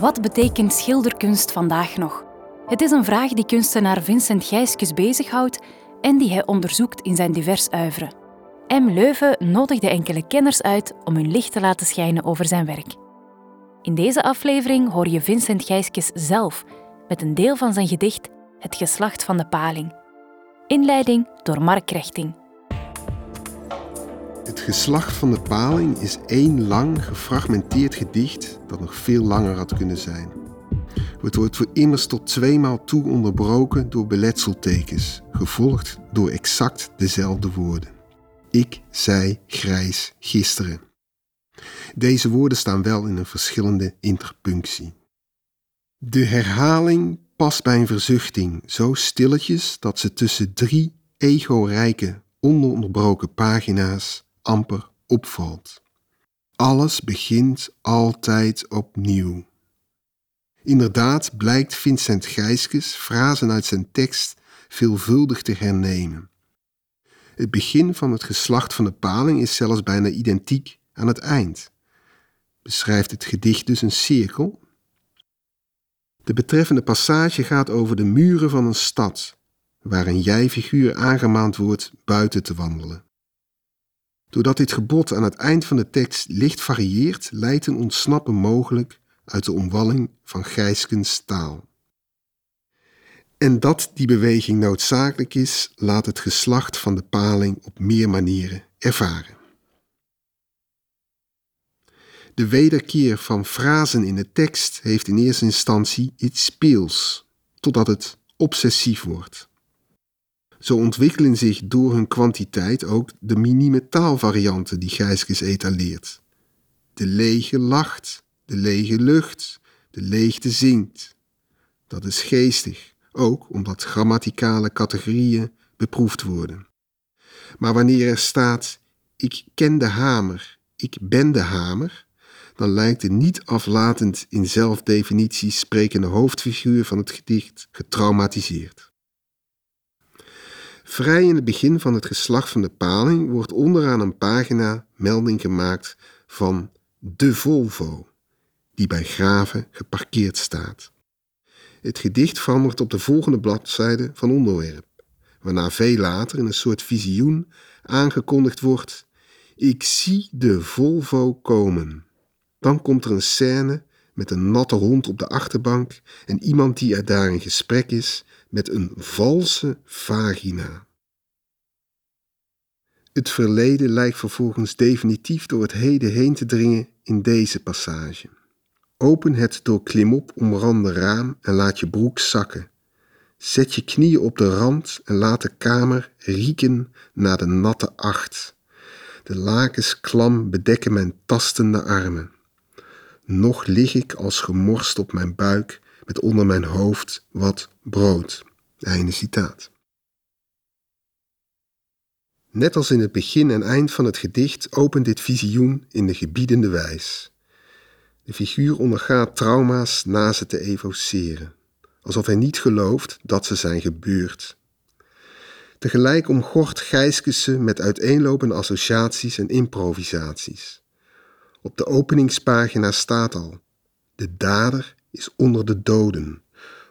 Wat betekent schilderkunst vandaag nog? Het is een vraag die kunstenaar Vincent Gijskes bezighoudt en die hij onderzoekt in zijn divers uivre. M. Leuven nodigde enkele kenners uit om hun licht te laten schijnen over zijn werk. In deze aflevering hoor je Vincent Gijskes zelf met een deel van zijn gedicht Het geslacht van de paling. Inleiding door Mark Rechting. Het geslacht van de paling is één lang gefragmenteerd gedicht dat nog veel langer had kunnen zijn. Het wordt voor immers tot tweemaal toe onderbroken door beletseltekens, gevolgd door exact dezelfde woorden. Ik zei grijs gisteren. Deze woorden staan wel in een verschillende interpunctie. De herhaling past bij een verzuchting zo stilletjes dat ze tussen drie ego-rijke, ononderbroken pagina's amper opvalt. Alles begint altijd opnieuw. Inderdaad blijkt Vincent Gijskes frasen uit zijn tekst veelvuldig te hernemen. Het begin van het geslacht van de paling is zelfs bijna identiek aan het eind. Beschrijft het gedicht dus een cirkel? De betreffende passage gaat over de muren van een stad, waar een jij-figuur aangemaand wordt buiten te wandelen. Doordat dit gebod aan het eind van de tekst licht varieert, lijkt een ontsnappen mogelijk uit de omwalling van Gijskens taal. En dat die beweging noodzakelijk is, laat het geslacht van de paling op meer manieren ervaren. De wederkeer van frasen in de tekst heeft in eerste instantie iets speels, totdat het obsessief wordt. Zo ontwikkelen zich door hun kwantiteit ook de minieme taalvarianten die Gijskes etaleert. De lege lacht, de lege lucht, de leegte zingt. Dat is geestig, ook omdat grammaticale categorieën beproefd worden. Maar wanneer er staat: Ik ken de hamer, ik ben de hamer, dan lijkt de niet aflatend in zelfdefinitie sprekende hoofdfiguur van het gedicht getraumatiseerd. Vrij in het begin van het geslacht van de paling wordt onderaan een pagina melding gemaakt van de Volvo, die bij Graven geparkeerd staat. Het gedicht verandert op de volgende bladzijde van onderwerp, waarna veel later in een soort visioen aangekondigd wordt: Ik zie de Volvo komen. Dan komt er een scène met een natte hond op de achterbank en iemand die er daar in gesprek is met een valse vagina. Het verleden lijkt vervolgens definitief door het heden heen te dringen in deze passage. Open het door klimop omrande raam en laat je broek zakken. Zet je knieën op de rand en laat de kamer rieken naar de natte acht. De lakens klam bedekken mijn tastende armen. Nog lig ik als gemorst op mijn buik met onder mijn hoofd wat brood. Einde citaat. Net als in het begin en eind van het gedicht opent dit visioen in de gebiedende wijs. De figuur ondergaat trauma's na ze te evoceren, alsof hij niet gelooft dat ze zijn gebeurd. Tegelijk omgort Gijskes ze met uiteenlopende associaties en improvisaties. Op de openingspagina staat al: De dader is onder de doden.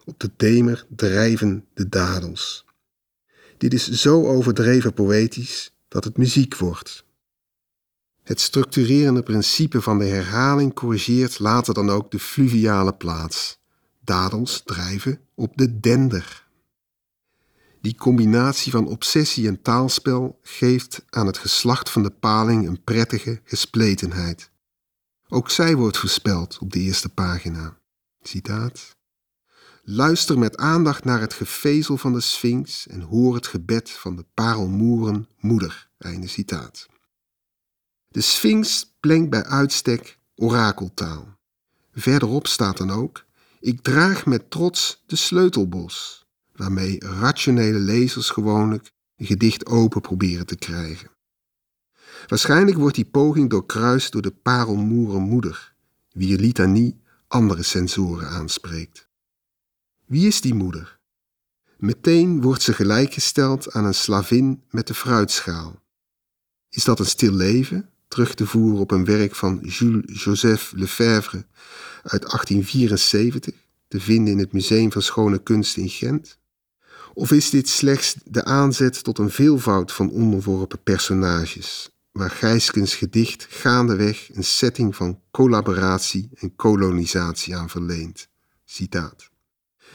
Op de demer drijven de dadels. Dit is zo overdreven poëtisch dat het muziek wordt. Het structurerende principe van de herhaling corrigeert later dan ook de fluviale plaats. Dadels drijven op de dender. Die combinatie van obsessie en taalspel geeft aan het geslacht van de paling een prettige gespletenheid. Ook zij wordt voorspeld op de eerste pagina. Citaat. Luister met aandacht naar het gevezel van de Sphinx en hoor het gebed van de parelmoeren moeder. Einde citaat. De Sphinx plenkt bij uitstek orakeltaal. Verderop staat dan ook: Ik draag met trots de sleutelbos, waarmee rationele lezers gewoonlijk een gedicht open proberen te krijgen. Waarschijnlijk wordt die poging doorkruist door de parelmoeren moeder, wier litanie andere sensoren aanspreekt. Wie is die moeder? Meteen wordt ze gelijkgesteld aan een slavin met de fruitschaal. Is dat een stil leven, terug te voeren op een werk van Jules-Joseph Lefebvre uit 1874, te vinden in het Museum van Schone Kunsten in Gent? Of is dit slechts de aanzet tot een veelvoud van onderworpen personages, waar Gijskens gedicht gaandeweg een setting van collaboratie en kolonisatie aan verleent? Citaat.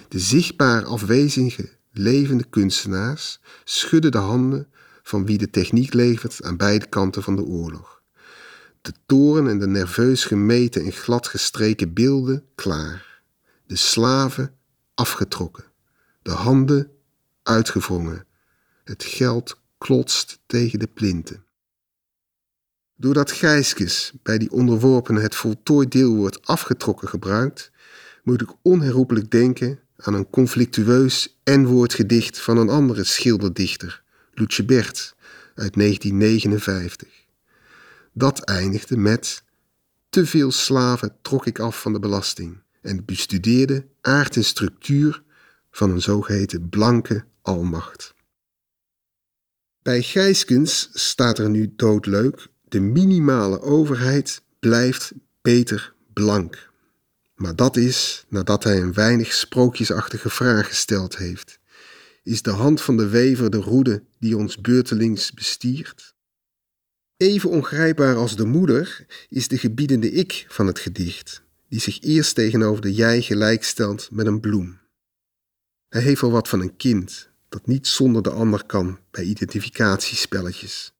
De zichtbaar afwezige, levende kunstenaars schudden de handen van wie de techniek levert aan beide kanten van de oorlog. De toren en de nerveus gemeten en glad gestreken beelden klaar. De slaven afgetrokken. De handen uitgewrongen. Het geld klotst tegen de plinten. Doordat Gijskes bij die onderworpenen het voltooid deelwoord afgetrokken gebruikt, moet ik onherroepelijk denken aan een conflictueus N-woordgedicht van een andere schilderdichter, Lutje Bert, uit 1959. Dat eindigde met: Te veel slaven trok ik af van de belasting en bestudeerde aard en structuur van een zogeheten blanke almacht. Bij Gijskens staat er nu doodleuk: de minimale overheid blijft beter blank. Maar dat is nadat hij een weinig sprookjesachtige vraag gesteld heeft. Is de hand van de wever de roede die ons beurtelings bestiert? Even ongrijpbaar als de moeder is de gebiedende ik van het gedicht, die zich eerst tegenover de jij gelijkstelt met een bloem. Hij heeft wel wat van een kind, dat niet zonder de ander kan bij identificatiespelletjes.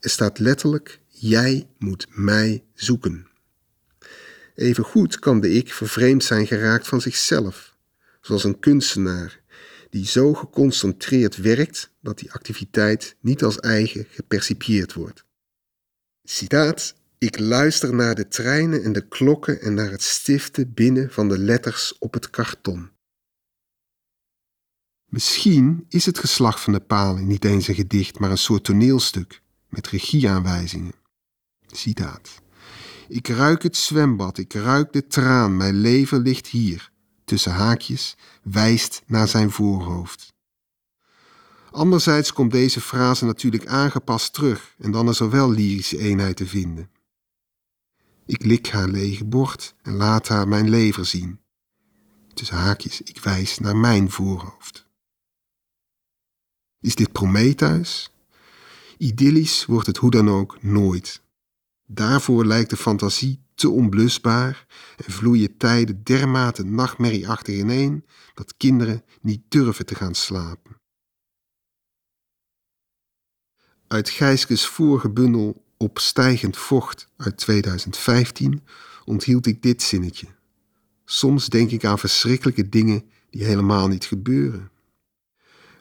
Er staat letterlijk: Jij moet mij zoeken. Evengoed kan de ik vervreemd zijn geraakt van zichzelf, zoals een kunstenaar die zo geconcentreerd werkt dat die activiteit niet als eigen gepercipieerd wordt. Citaat: Ik luister naar de treinen en de klokken en naar het stiften binnen van de letters op het karton. Misschien is het geslacht van de paling niet eens een gedicht, maar een soort toneelstuk met regieaanwijzingen. Citaat. Ik ruik het zwembad, ik ruik de traan, mijn leven ligt hier, tussen haakjes, wijst naar zijn voorhoofd. Anderzijds komt deze frase natuurlijk aangepast terug en dan is er wel lyrische eenheid te vinden. Ik lik haar lege bord en laat haar mijn lever zien. Tussen haakjes, ik wijs naar mijn voorhoofd. Is dit Prometheus? Idyllisch wordt het hoe dan ook nooit. Daarvoor lijkt de fantasie te onblusbaar en vloeien tijden dermate nachtmerrieachtig ineen dat kinderen niet durven te gaan slapen. Uit Gijskes vorige bundel Op stijgend vocht uit 2015 onthield ik dit zinnetje. Soms denk ik aan verschrikkelijke dingen die helemaal niet gebeuren.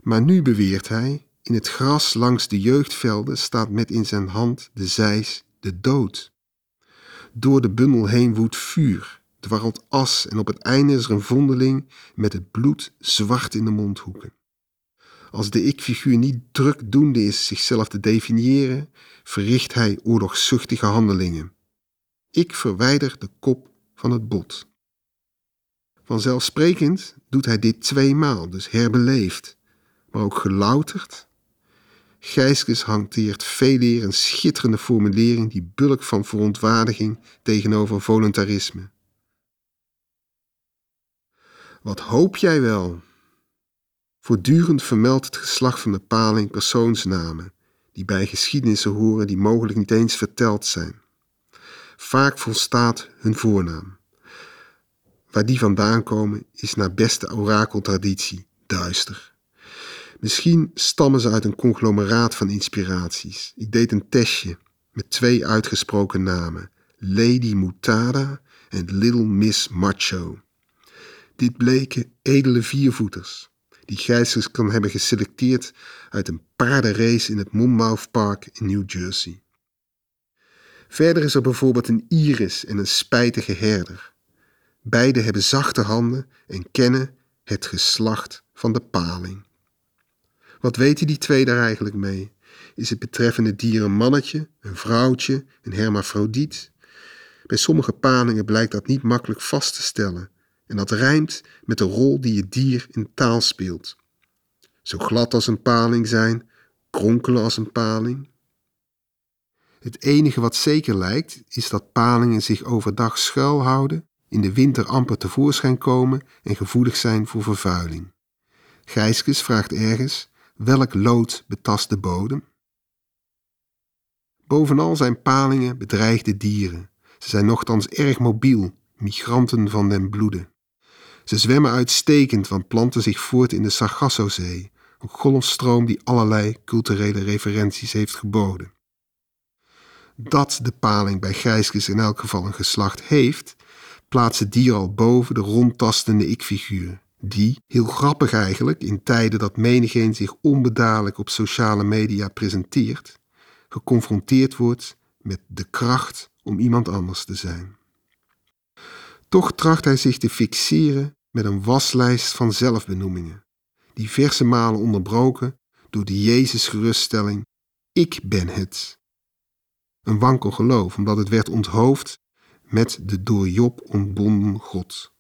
Maar nu beweert hij, in het gras langs de jeugdvelden staat met in zijn hand de zeis de dood. Door de bundel heen woedt vuur, dwarrelt as en op het einde is er een vondeling met het bloed zwart in de mondhoeken. Als de ik-figuur niet drukdoende is zichzelf te definiëren, verricht hij oorlogzuchtige handelingen. Ik verwijder de kop van het bot. Vanzelfsprekend doet hij dit tweemaal, dus herbeleefd, maar ook gelouterd Gijskes hanteert veeleer een schitterende formulering die bulk van verontwaardiging tegenover voluntarisme. Wat hoop jij wel? Voortdurend vermeldt het geslacht van de paling persoonsnamen, die bij geschiedenissen horen die mogelijk niet eens verteld zijn. Vaak volstaat hun voornaam. Waar die vandaan komen is naar beste orakeltraditie duister. Misschien stammen ze uit een conglomeraat van inspiraties. Ik deed een testje met twee uitgesproken namen: Lady Mutada en Little Miss Macho. Dit bleken edele viervoeters, die Gijsers kan hebben geselecteerd uit een paardenrace in het Monmouth Park in New Jersey. Verder is er bijvoorbeeld een iris en een spijtige herder. Beide hebben zachte handen en kennen het geslacht van de paling. Wat weten die twee daar eigenlijk mee? Is het betreffende dier een mannetje, een vrouwtje, een hermafrodiet? Bij sommige palingen blijkt dat niet makkelijk vast te stellen en dat rijmt met de rol die het dier in taal speelt. Zo glad als een paling zijn, kronkelen als een paling. Het enige wat zeker lijkt, is dat palingen zich overdag schuilhouden, in de winter amper tevoorschijn komen en gevoelig zijn voor vervuiling. Gijskes vraagt ergens: welk lood betast de bodem? Bovenal zijn palingen bedreigde dieren. Ze zijn nochtans erg mobiel, migranten van den bloede. Ze zwemmen uitstekend, want planten zich voort in de Sargassozee, een golfstroom die allerlei culturele referenties heeft geboden. Dat de paling bij Gijskes in elk geval een geslacht heeft, plaatst het dier al boven de rondtastende ik-figuur, die, heel grappig eigenlijk, in tijden dat menigeen zich onbedadelijk op sociale media presenteert, geconfronteerd wordt met de kracht om iemand anders te zijn. Toch tracht hij zich te fixeren met een waslijst van zelfbenoemingen, diverse malen onderbroken door de Jezus-geruststelling: Ik ben het. Een wankel geloof, omdat het werd onthoofd met de door Job ontbonden God.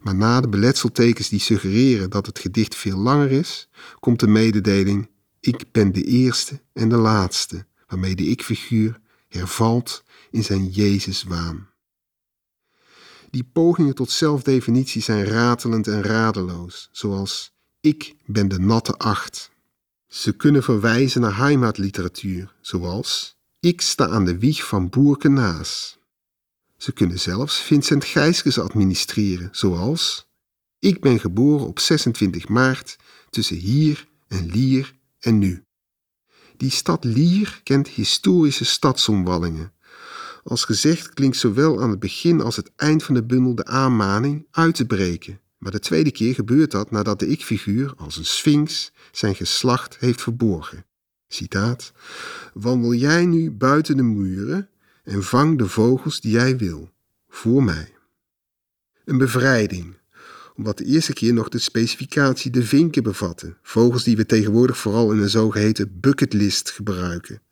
Maar na de beletseltekens die suggereren dat het gedicht veel langer is, komt de mededeling: Ik ben de eerste en de laatste, waarmee de ik-figuur hervalt in zijn Jezuswaan. Die pogingen tot zelfdefinitie zijn ratelend en radeloos, zoals ik ben de natte acht. Ze kunnen verwijzen naar heimatliteratuur, zoals ik sta aan de wieg van Boerke Naas. Ze kunnen zelfs Vincent Gijskes administreren, zoals ik ben geboren op 26 maart tussen hier en Lier en nu. Die stad Lier kent historische stadsomwallingen, als gezegd klinkt zowel aan het begin als het eind van de bundel de aanmaning uit te breken. Maar de tweede keer gebeurt dat nadat de ik-figuur, als een sphinx, zijn geslacht heeft verborgen. Citaat: Wandel jij nu buiten de muren en vang de vogels die jij wil, voor mij. Een bevrijding, omdat de eerste keer nog de specificatie de vinken bevatte, vogels die we tegenwoordig vooral in een zogeheten bucketlist gebruiken,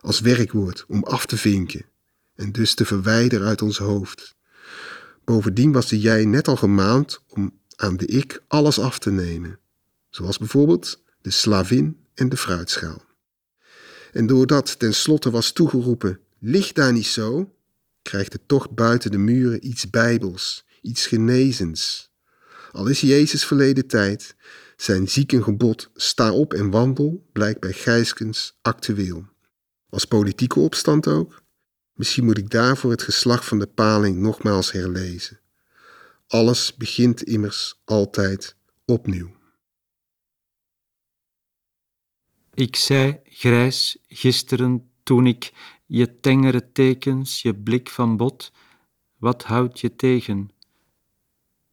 als werkwoord om af te vinken en dus te verwijderen uit ons hoofd. Bovendien was de jij net al gemaand om aan de ik alles af te nemen, zoals bijvoorbeeld de slavin en de fruitschaal. En doordat tenslotte was toegeroepen: ligt daar niet zo, krijgt het toch buiten de muren iets bijbels, iets genezens. Al is Jezus verleden tijd, zijn ziekengebod sta op en wandel blijkt bij Gijskens actueel. Als politieke opstand ook, Misschien moet ik daarvoor het geslag van de paling nogmaals herlezen. Alles begint immers altijd opnieuw. Ik zei grijs gisteren toen ik je tengere tekens, je blik van bot, wat houdt je tegen?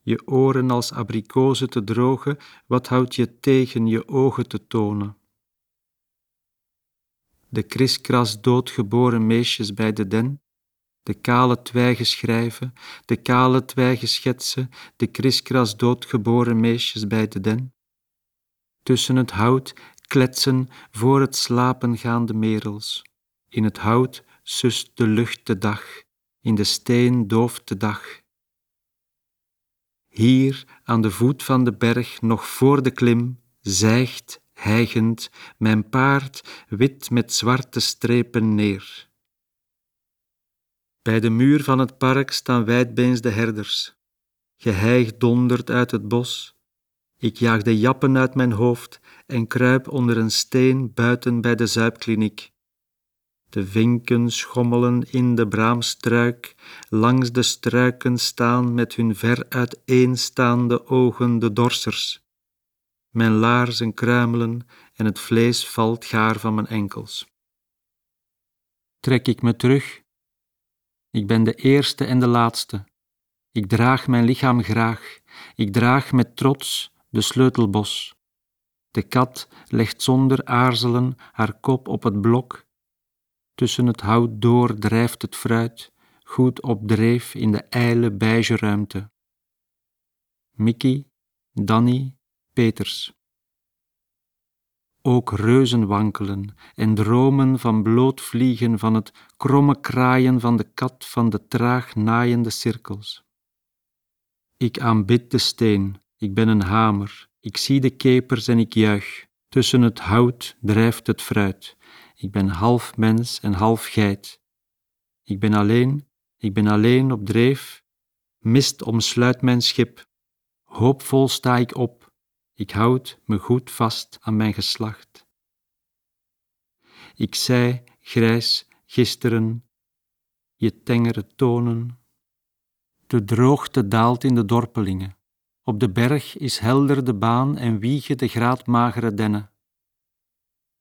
Je oren als abrikozen te drogen, wat houdt je tegen je ogen te tonen? de kriskras doodgeboren meisjes bij de den, de kale twijgen schrijven, de kale twijgen schetsen, de kriskras doodgeboren meisjes bij de den. Tussen het hout kletsen voor het slapen gaande merels. In het hout sust de lucht de dag, in de steen dooft de dag. Hier aan de voet van de berg, nog voor de klim, zijgt hijgend, mijn paard wit met zwarte strepen neer. Bij de muur van het park staan wijdbeens de herders. Geheig dondert uit het bos. Ik jaag de jappen uit mijn hoofd en kruip onder een steen buiten bij de zuipkliniek. De vinken schommelen in de braamstruik, langs de struiken staan met hun ver uiteenstaande ogen de dorsers. Mijn laarzen kruimelen en het vlees valt gaar van mijn enkels. Trek ik me terug. Ik ben de eerste en de laatste. Ik draag mijn lichaam graag. Ik draag met trots de sleutelbos. De kat legt zonder aarzelen haar kop op het blok. Tussen het hout door drijft het fruit, goed op dreef in de ijle beige ruimte. Mickey, Danny, Peters. Ook reuzen wankelen en dromen van blootvliegen van het kromme kraaien van de kat van de traag naaiende cirkels. Ik aanbid de steen, ik ben een hamer, ik zie de kepers en ik juich. Tussen het hout drijft het fruit. Ik ben half mens en half geit. Ik ben alleen, ik ben alleen op dreef. Mist omsluit mijn schip. Hoopvol sta ik op. Ik houd me goed vast aan mijn geslacht. Ik zei, grijs, gisteren, je tengere tonen. De droogte daalt in de dorpelingen. Op de berg is helder de baan en wiegen de graadmagere dennen.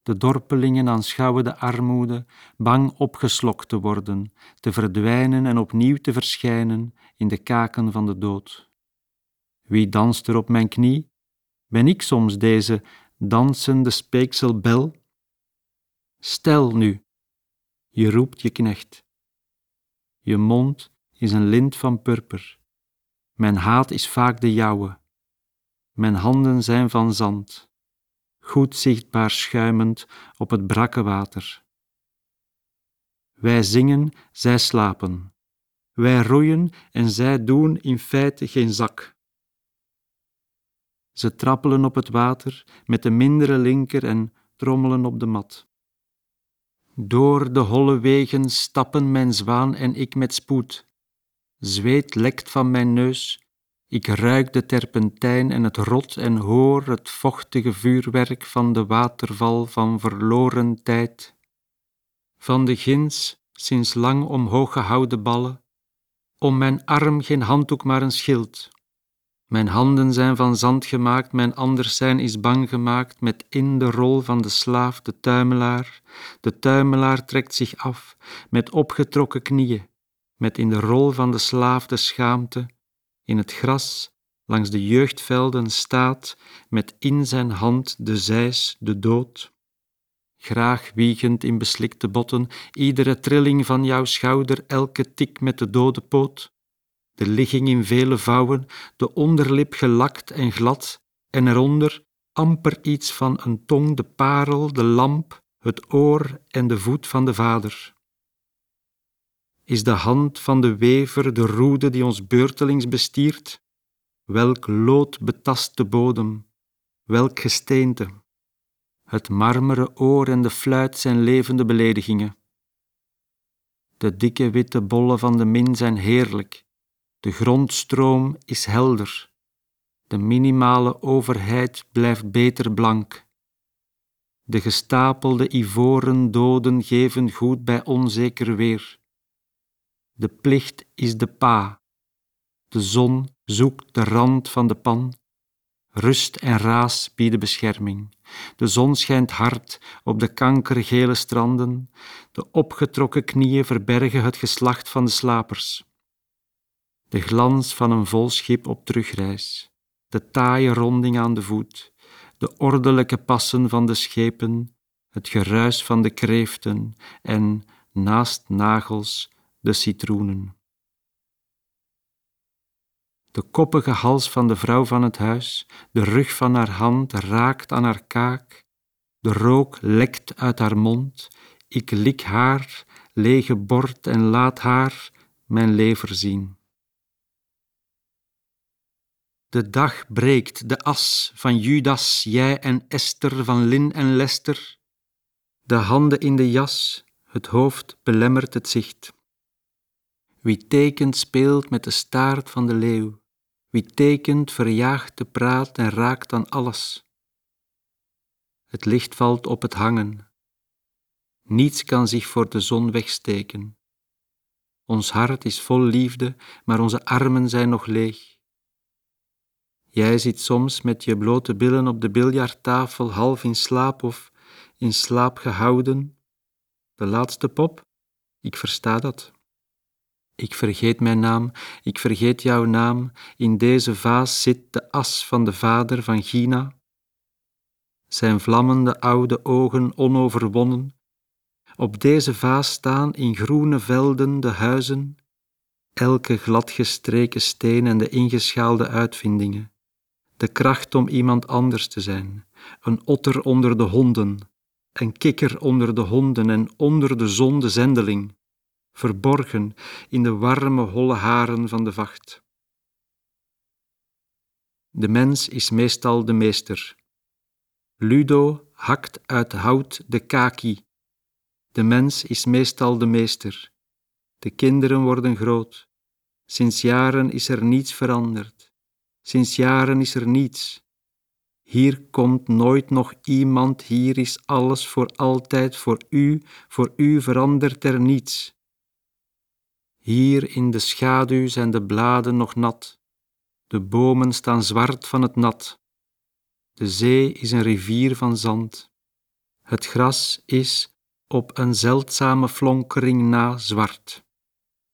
De dorpelingen aanschouwen de armoede, bang opgeslokt te worden, te verdwijnen en opnieuw te verschijnen in de kaken van de dood. Wie danst er op mijn knie? Ben ik soms deze dansende speekselbel? Stel nu, je roept je knecht. Je mond is een lint van purper. Mijn haat is vaak de jouwe. Mijn handen zijn van zand, goed zichtbaar schuimend op het brakke water. Wij zingen, zij slapen. Wij roeien en zij doen in feite geen zak. Ze trappelen op het water met de mindere linker en trommelen op de mat. Door de holle wegen stappen mijn zwaan en ik met spoed. Zweet lekt van mijn neus. Ik ruik de terpentijn en het rot en hoor het vochtige vuurwerk van de waterval van verloren tijd. Van de gins, sinds lang omhoog gehouden ballen, om mijn arm geen handdoek maar een schild. Mijn handen zijn van zand gemaakt, mijn anders zijn is bang gemaakt, met in de rol van de slaaf de tuimelaar. De tuimelaar trekt zich af, met opgetrokken knieën, met in de rol van de slaaf de schaamte, in het gras, langs de jeugdvelden staat, met in zijn hand de zijs, de dood. Graag wiegend in beslikte botten, iedere trilling van jouw schouder, elke tik met de dode poot de ligging in vele vouwen, de onderlip gelakt en glad, en eronder amper iets van een tong, de parel, de lamp, het oor en de voet van de Vader. Is de hand van de wever de roede die ons beurtelings bestiert? Welk lood betast de bodem, welk gesteente? Het marmeren oor en de fluit zijn levende beledigingen. De dikke witte bollen van de min zijn heerlijk, de grondstroom is helder. De minimale overheid blijft beter blank. De gestapelde ivoren doden geven goed bij onzeker weer. De plicht is de pa. De zon zoekt de rand van de pan. Rust en raas bieden bescherming. De zon schijnt hard op de kankergele stranden. De opgetrokken knieën verbergen het geslacht van de slapers de glans van een vol schip op terugreis, de taaie ronding aan de voet, de ordelijke passen van de schepen, het geruis van de kreeften en, naast nagels, de citroenen. De koppige hals van de vrouw van het huis, de rug van haar hand raakt aan haar kaak, de rook lekt uit haar mond, ik lik haar, lege bord en laat haar mijn lever zien. De dag breekt, de as van Judas, jij en Esther, van Lin en Lester. De handen in de jas, het hoofd belemmert het zicht. Wie tekent speelt met de staart van de leeuw. Wie tekent verjaagt de praat en raakt aan alles. Het licht valt op het hangen. Niets kan zich voor de zon wegsteken. Ons hart is vol liefde, maar onze armen zijn nog leeg. Jij zit soms met je blote billen op de biljarttafel, half in slaap of in slaap gehouden. De laatste pop? Ik versta dat. Ik vergeet mijn naam, ik vergeet jouw naam. In deze vaas zit de as van de vader van Gina. Zijn vlammende oude ogen onoverwonnen. Op deze vaas staan in groene velden de huizen, elke gladgestreken steen en de ingeschaalde uitvindingen de kracht om iemand anders te zijn, een otter onder de honden, een kikker onder de honden en onder de zon de zendeling, verborgen in de warme holle haren van de vacht. De mens is meestal de meester. Ludo hakt uit hout de kaki. De mens is meestal de meester. De kinderen worden groot. Sinds jaren is er niets veranderd. Sinds jaren is er niets. Hier komt nooit nog iemand, hier is alles voor altijd voor u, voor u verandert er niets. Hier in de schaduw zijn de bladen nog nat, de bomen staan zwart van het nat. De zee is een rivier van zand. Het gras is op een zeldzame flonkering na zwart.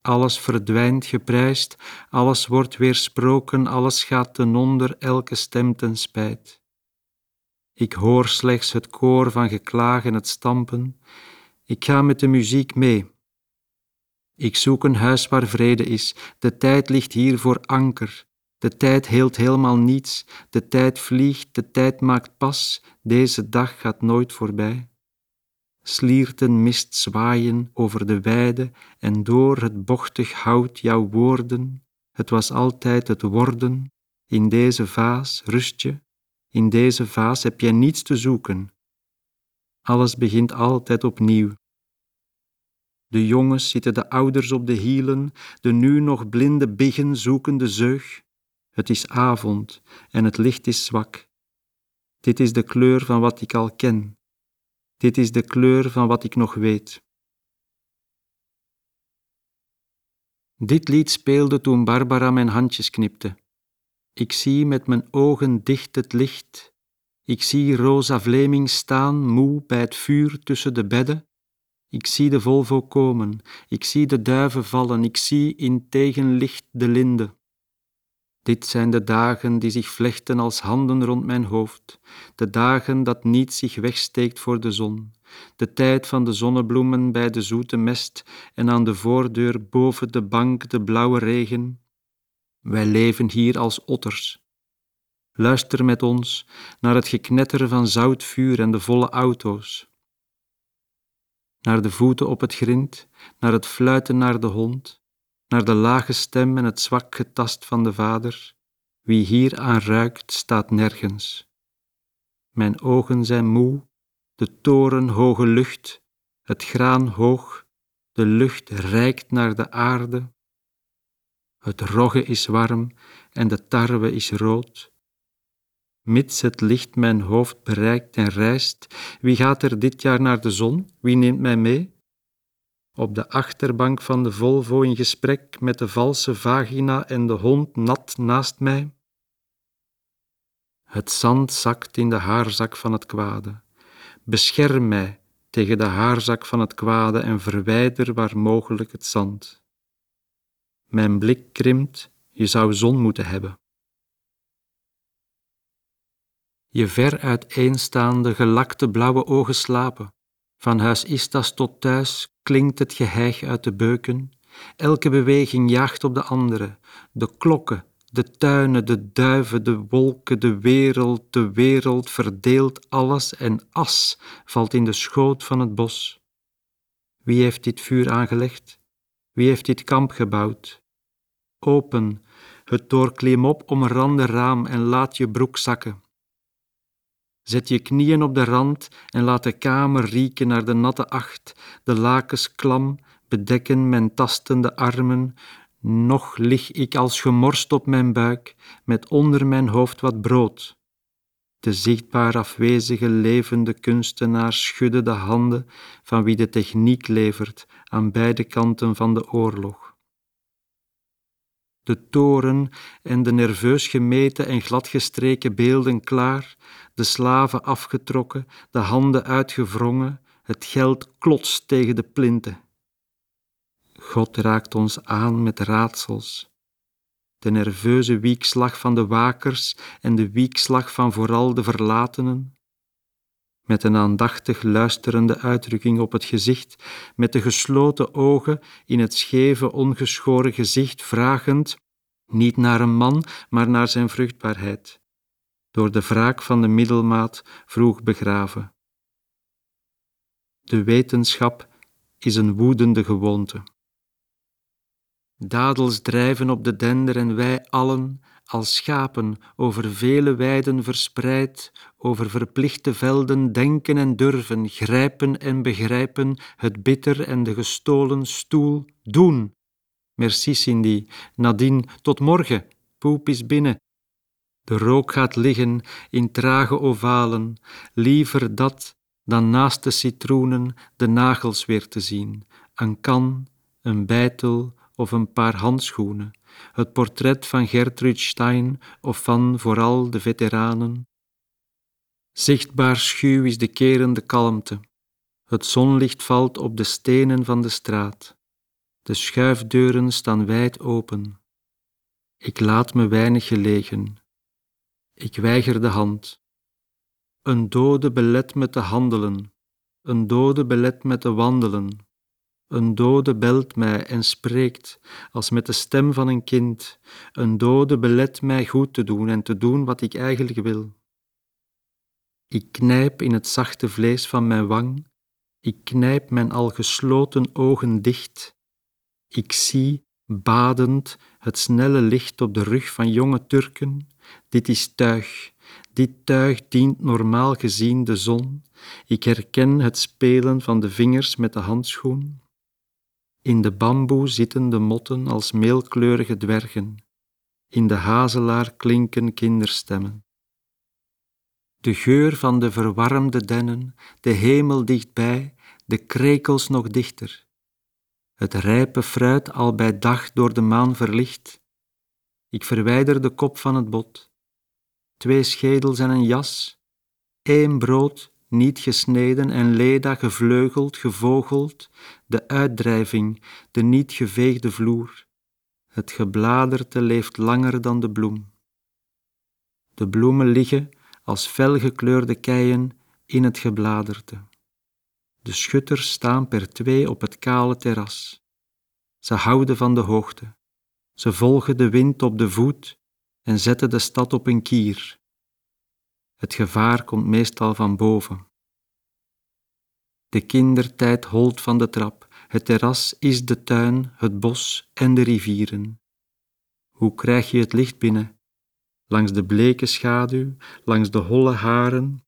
Alles verdwijnt geprijsd, alles wordt weersproken, alles gaat ten onder, elke stem ten spijt. Ik hoor slechts het koor van geklaag en het stampen. Ik ga met de muziek mee. Ik zoek een huis waar vrede is. De tijd ligt hier voor anker. De tijd heelt helemaal niets. De tijd vliegt, de tijd maakt pas. Deze dag gaat nooit voorbij. Slierten mist zwaaien over de weide en door het bochtig hout jouw woorden. Het was altijd het worden. In deze vaas rust je, in deze vaas heb je niets te zoeken. Alles begint altijd opnieuw. De jongens zitten de ouders op de hielen, de nu nog blinde biggen zoeken de zeug. Het is avond en het licht is zwak. Dit is de kleur van wat ik al ken. Dit is de kleur van wat ik nog weet. Dit lied speelde toen Barbara mijn handjes knipte. Ik zie met mijn ogen dicht het licht. Ik zie Rosa Vleming staan, moe bij het vuur tussen de bedden. Ik zie de Volvo komen, ik zie de duiven vallen, ik zie in tegenlicht de linde. Dit zijn de dagen die zich vlechten als handen rond mijn hoofd, de dagen dat niets zich wegsteekt voor de zon, de tijd van de zonnebloemen bij de zoete mest en aan de voordeur boven de bank de blauwe regen, wij leven hier als otters. Luister met ons naar het geknetter van zoutvuur en de volle auto's. Naar de voeten op het grind, naar het fluiten naar de hond, naar de lage stem en het zwak getast van de vader. Wie hier aan ruikt, staat nergens. Mijn ogen zijn moe, de toren hoge lucht, het graan hoog, de lucht reikt naar de aarde, het rogge is warm en de tarwe is rood. Mits het licht mijn hoofd bereikt en reist, wie gaat er dit jaar naar de zon? Wie neemt mij mee? Op de achterbank van de Volvo in gesprek met de valse vagina en de hond nat naast mij. Het zand zakt in de haarzak van het kwade. Bescherm mij tegen de haarzak van het kwade en verwijder waar mogelijk het zand. Mijn blik krimpt, je zou zon moeten hebben. Je ver uiteenstaande gelakte blauwe ogen slapen. Van huis Istas tot thuis klinkt het geheig uit de beuken. Elke beweging jaagt op de andere. De klokken, de tuinen, de duiven, de wolken, de wereld, de wereld verdeelt alles en as valt in de schoot van het bos. Wie heeft dit vuur aangelegd? Wie heeft dit kamp gebouwd? Open het doorklim op omrande raam en laat je broek zakken. Zet je knieën op de rand en laat de kamer rieken naar de natte acht, de lakens klam bedekken mijn tastende armen. Nog lig ik als gemorst op mijn buik, met onder mijn hoofd wat brood. De zichtbaar afwezige levende kunstenaar schudde de handen van wie de techniek levert aan beide kanten van de oorlog de toren en de nerveus gemeten en gladgestreken beelden klaar, de slaven afgetrokken, de handen uitgewrongen, het geld klotst tegen de plinten. God raakt ons aan met raadsels. De nerveuze wiekslag van de wakers en de wiekslag van vooral de verlatenen. Met een aandachtig luisterende uitdrukking op het gezicht, met de gesloten ogen in het scheve, ongeschoren gezicht, vragend, niet naar een man, maar naar zijn vruchtbaarheid, door de wraak van de middelmaat vroeg begraven. De wetenschap is een woedende gewoonte. Dadels drijven op de dender en wij allen, als schapen over vele weiden verspreid, over verplichte velden denken en durven, grijpen en begrijpen, het bitter en de gestolen stoel doen. Merci Cindy, nadien, tot morgen, poep is binnen. De rook gaat liggen in trage ovalen, liever dat dan naast de citroenen de nagels weer te zien, een kan, een bijtel of een paar handschoenen, het portret van Gertrude Stein of van vooral de veteranen. Zichtbaar schuw is de kerende kalmte. Het zonlicht valt op de stenen van de straat. De schuifdeuren staan wijd open. Ik laat me weinig gelegen. Ik weiger de hand. Een dode belet me te handelen, een dode belet me te wandelen. Een dode belt mij en spreekt als met de stem van een kind. Een dode belet mij goed te doen en te doen wat ik eigenlijk wil. Ik knijp in het zachte vlees van mijn wang. Ik knijp mijn al gesloten ogen dicht. Ik zie, badend, het snelle licht op de rug van jonge Turken. Dit is tuig. Dit tuig dient normaal gezien de zon. Ik herken het spelen van de vingers met de handschoen. In de bamboe zitten de motten als meelkleurige dwergen. In de hazelaar klinken kinderstemmen. De geur van de verwarmde dennen, de hemel dichtbij, de krekels nog dichter. Het rijpe fruit al bij dag door de maan verlicht. Ik verwijder de kop van het bot. Twee schedels en een jas, één brood niet gesneden en leda gevleugeld, gevogeld, de uitdrijving, de niet geveegde vloer. Het gebladerte leeft langer dan de bloem. De bloemen liggen als felgekleurde keien in het gebladerte. De schutters staan per twee op het kale terras. Ze houden van de hoogte. Ze volgen de wind op de voet en zetten de stad op een kier. Het gevaar komt meestal van boven. De kindertijd holt van de trap. Het terras is de tuin, het bos en de rivieren. Hoe krijg je het licht binnen? Langs de bleke schaduw, langs de holle haren.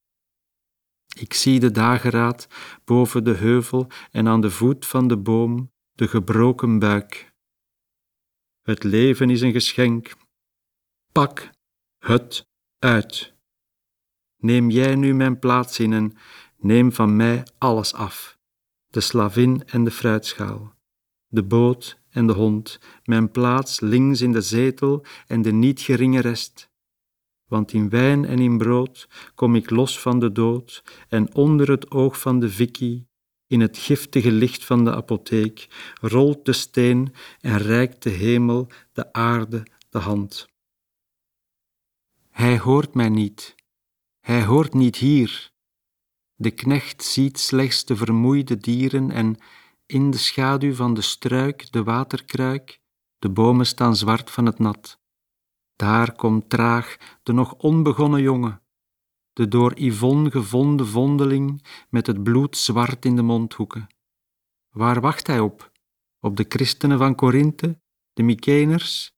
Ik zie de dageraad boven de heuvel en aan de voet van de boom de gebroken buik. Het leven is een geschenk. Pak het uit. Neem jij nu mijn plaats in en neem van mij alles af: de slavin en de fruitschaal, de boot en de hond, mijn plaats links in de zetel en de niet geringe rest. Want in wijn en in brood kom ik los van de dood en onder het oog van de Vicky, in het giftige licht van de apotheek, rolt de steen en reikt de hemel, de aarde, de hand. Hij hoort mij niet, hij hoort niet hier. De knecht ziet slechts de vermoeide dieren en in de schaduw van de struik, de waterkruik, de bomen staan zwart van het nat. Daar komt traag de nog onbegonnen jongen, de door Yvonne gevonden vondeling met het bloed zwart in de mondhoeken. Waar wacht hij op? Op de christenen van Korinthe, de Mykeners?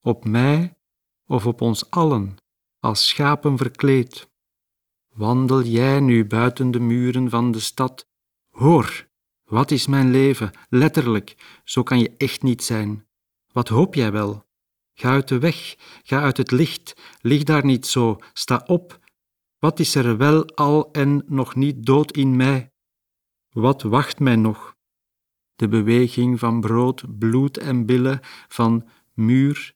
Op mij of op ons allen? als schapen verkleed. Wandel jij nu buiten de muren van de stad? Hoor, wat is mijn leven? Letterlijk, zo kan je echt niet zijn. Wat hoop jij wel? Ga uit de weg, ga uit het licht, lig daar niet zo, sta op. Wat is er wel al en nog niet dood in mij? Wat wacht mij nog? De beweging van brood, bloed en billen, van muur,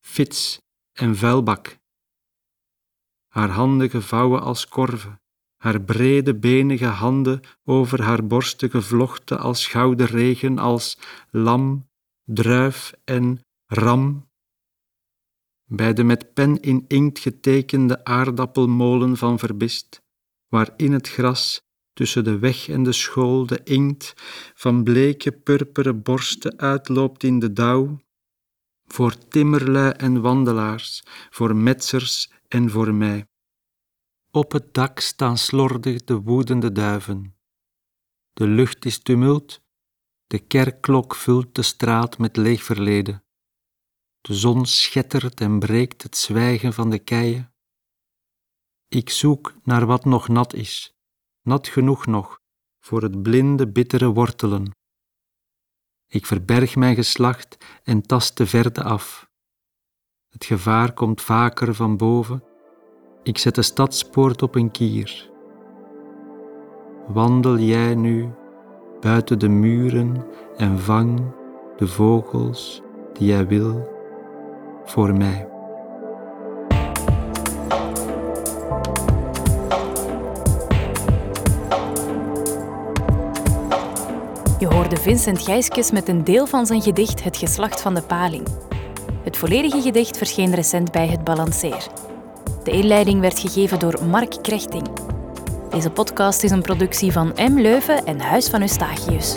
fits en vuilbak haar handen gevouwen als korven, haar brede benige handen over haar borsten gevlochten als gouden regen, als lam, druif en ram. Bij de met pen in inkt getekende aardappelmolen van Verbist, waar in het gras tussen de weg en de school de inkt van bleke purperen borsten uitloopt in de dauw, voor timmerlui en wandelaars, voor metsers en voor mij. Op het dak staan slordig de woedende duiven. De lucht is tumult, de kerkklok vult de straat met leeg verleden. De zon schettert en breekt het zwijgen van de keien. Ik zoek naar wat nog nat is, nat genoeg nog voor het blinde, bittere wortelen. Ik verberg mijn geslacht en tast de verte af. Het gevaar komt vaker van boven. Ik zet de stadspoort op een kier. Wandel jij nu buiten de muren en vang de vogels die jij wil voor mij. Je hoorde Vincent Gijskes met een deel van zijn gedicht Het geslacht van de paling. Het volledige gedicht verscheen recent bij Het Balanceer. De inleiding werd gegeven door Mark Krechting. Deze podcast is een productie van M. Leuven en Huis van Eustachius.